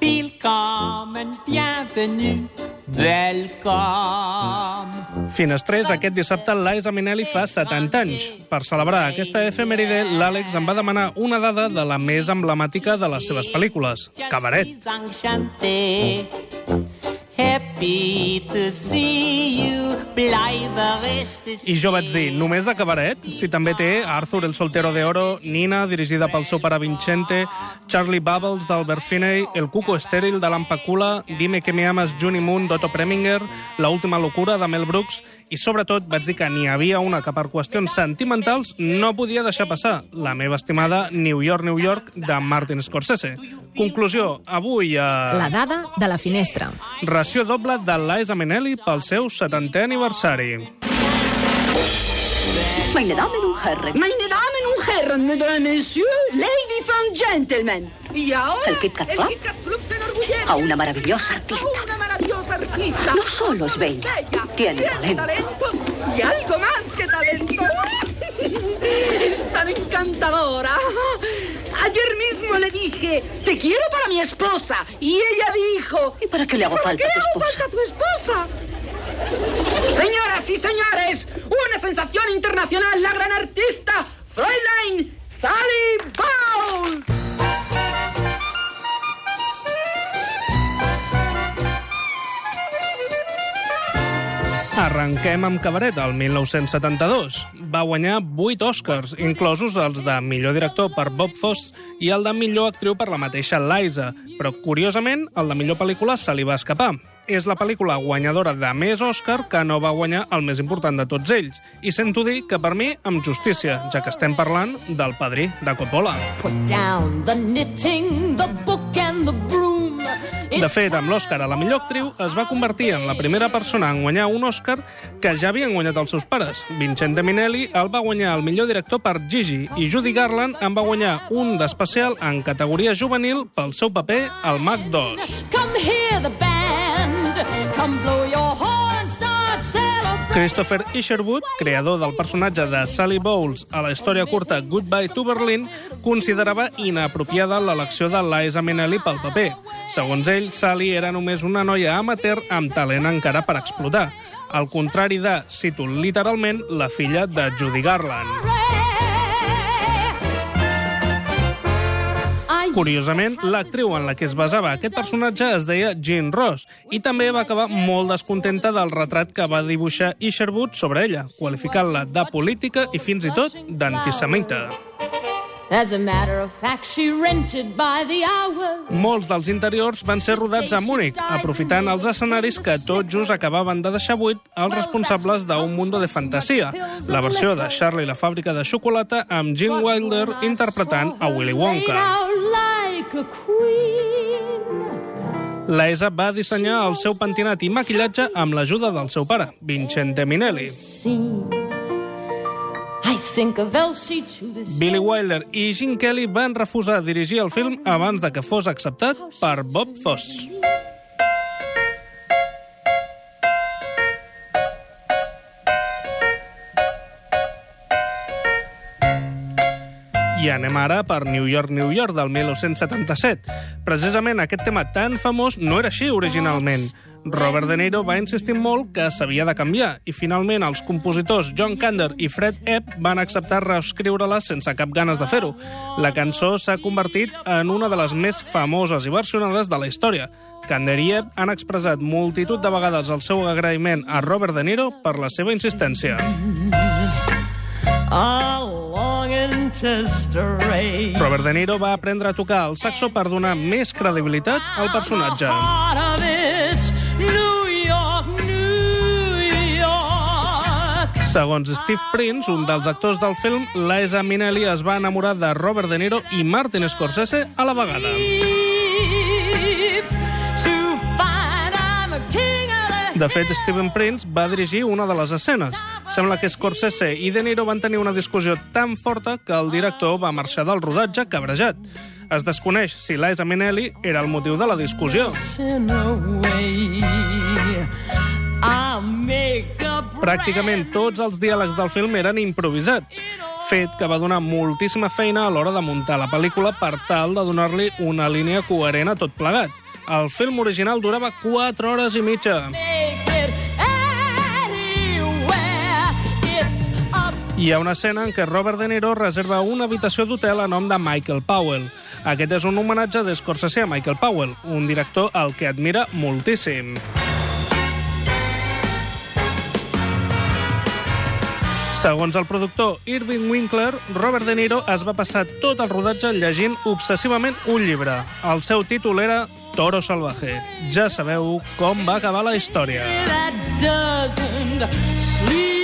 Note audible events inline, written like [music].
Willkommen, bienvenue, welcome. Finestrés, aquest dissabte l'Aisa Minelli fa 70 anys. Per celebrar aquesta efemèride, l'Àlex em va demanar una dada de la més emblemàtica de les seves pel·lícules, Cabaret. Happy to see I jo vaig dir, només de cabaret? Si també té Arthur el soltero de oro, Nina, dirigida pel seu pare Vincente, Charlie Bubbles d'Albert Finney, El cuco estèril de l'Ampacula, Dime que me amas, Juni Moon d'Otto Preminger, La última locura de Mel Brooks, i sobretot vaig dir que n'hi havia una que per qüestions sentimentals no podia deixar passar, la meva estimada New York, New York, de Martin Scorsese. Conclusió, avui a... La dada de la finestra. Ració doble de Liza Minnelli pel seu 70è aniversari. Meine Damen und Herren, Meine Damen und Herren, Mesdames, Messieurs, Ladies and Gentlemen. Y ahora, ¿El Kit Kat Club? Kit Kat Club se enorgullece a una maravillosa artista. a una maravillosa artista. No solo es bella, tiene talento. y algo más que talento. [laughs] Es tan encantadora. Ayer mismo le dije, te quiero para mi esposa. Y ella dijo, ¿Y para qué le hago ¿por falta qué a tu hago esposa? falta a tu esposa? Señoras y señores, una sensación internacional, la gran artista, Arrenquem amb Cabaret, el 1972. Va guanyar 8 Oscars, inclosos els de millor director per Bob Fosse i el de millor actriu per la mateixa Liza, però curiosament el de millor pel·lícula se li va escapar. És la pel·lícula guanyadora de més Oscar que no va guanyar el més important de tots ells. I sento dir que per mi amb justícia, ja que estem parlant del padrí de Coppola. Put down the knitting, the book. De fet, amb l'Oscar a la millor actriu es va convertir en la primera persona en guanyar un Oscar que ja havien guanyat els seus pares. Vincente Minelli el va guanyar el millor director per Gigi i Judy Garland en va guanyar un d'especial en categoria juvenil pel seu paper al Mac 2. Come hear the band. Come blow your. Christopher Isherwood, creador del personatge de Sally Bowles a la història curta Goodbye to Berlin, considerava inapropiada l'elecció de Liza Minnelli pel paper. Segons ell, Sally era només una noia amateur amb talent encara per explotar. Al contrari de, cito literalment, la filla de Judy Garland. Curiosament, l'actriu en la que es basava aquest personatge es deia Jean Ross i també va acabar molt descontenta del retrat que va dibuixar Isherwood sobre ella, qualificant-la de política i fins i tot d'antisemita. As a matter of fact, she rented by the hour. Molts dels interiors van ser rodats a Múnich, aprofitant els escenaris que tot just acabaven de deixar buit els responsables d'un mundo de fantasia, la versió de Charlie i la fàbrica de xocolata amb Gene Wilder interpretant a Willy Wonka. Like a queen. La ESA va dissenyar el seu pentinat i maquillatge amb l'ajuda del seu pare, Vincente Minelli. Billy Wilder i Gene Kelly van refusar dirigir el film abans de que fos acceptat per Bob Fosse. I anem ara per New York, New York, del 1977. Precisament aquest tema tan famós no era així originalment. Robert De Niro va insistir molt que s'havia de canviar i finalment els compositors John Kander i Fred Ebb van acceptar reescriure-la sense cap ganes de fer-ho. La cançó s'ha convertit en una de les més famoses i versionades de la història. Kander i Ebb han expressat multitud de vegades el seu agraïment a Robert De Niro per la seva insistència. a long ancestry. Robert De Niro va aprendre a tocar el saxo per donar més credibilitat al personatge. Segons Steve Prince, un dels actors del film, Liza Minnelli es va enamorar de Robert De Niro i Martin Scorsese a la vegada. De fet, Steven Prince va dirigir una de les escenes. Sembla que Scorsese i De Niro van tenir una discussió tan forta que el director va marxar del rodatge cabrejat. Es desconeix si Liza Minnelli era el motiu de la discussió. Pràcticament tots els diàlegs del film eren improvisats. fet que va donar moltíssima feina a l'hora de muntar la pel·lícula per tal de donar-li una línia coherent a tot plegat. El film original durava 4 hores i mitja. Hi ha una escena en què Robert De Niro reserva una habitació d'hotel a nom de Michael Powell. Aquest és un homenatge de Scorsese a Michael Powell, un director al que admira moltíssim. Segons el productor Irving Winkler, Robert De Niro es va passar tot el rodatge llegint obsessivament un llibre. El seu títol era Toro Salvaje. Ja sabeu com va acabar la història. that.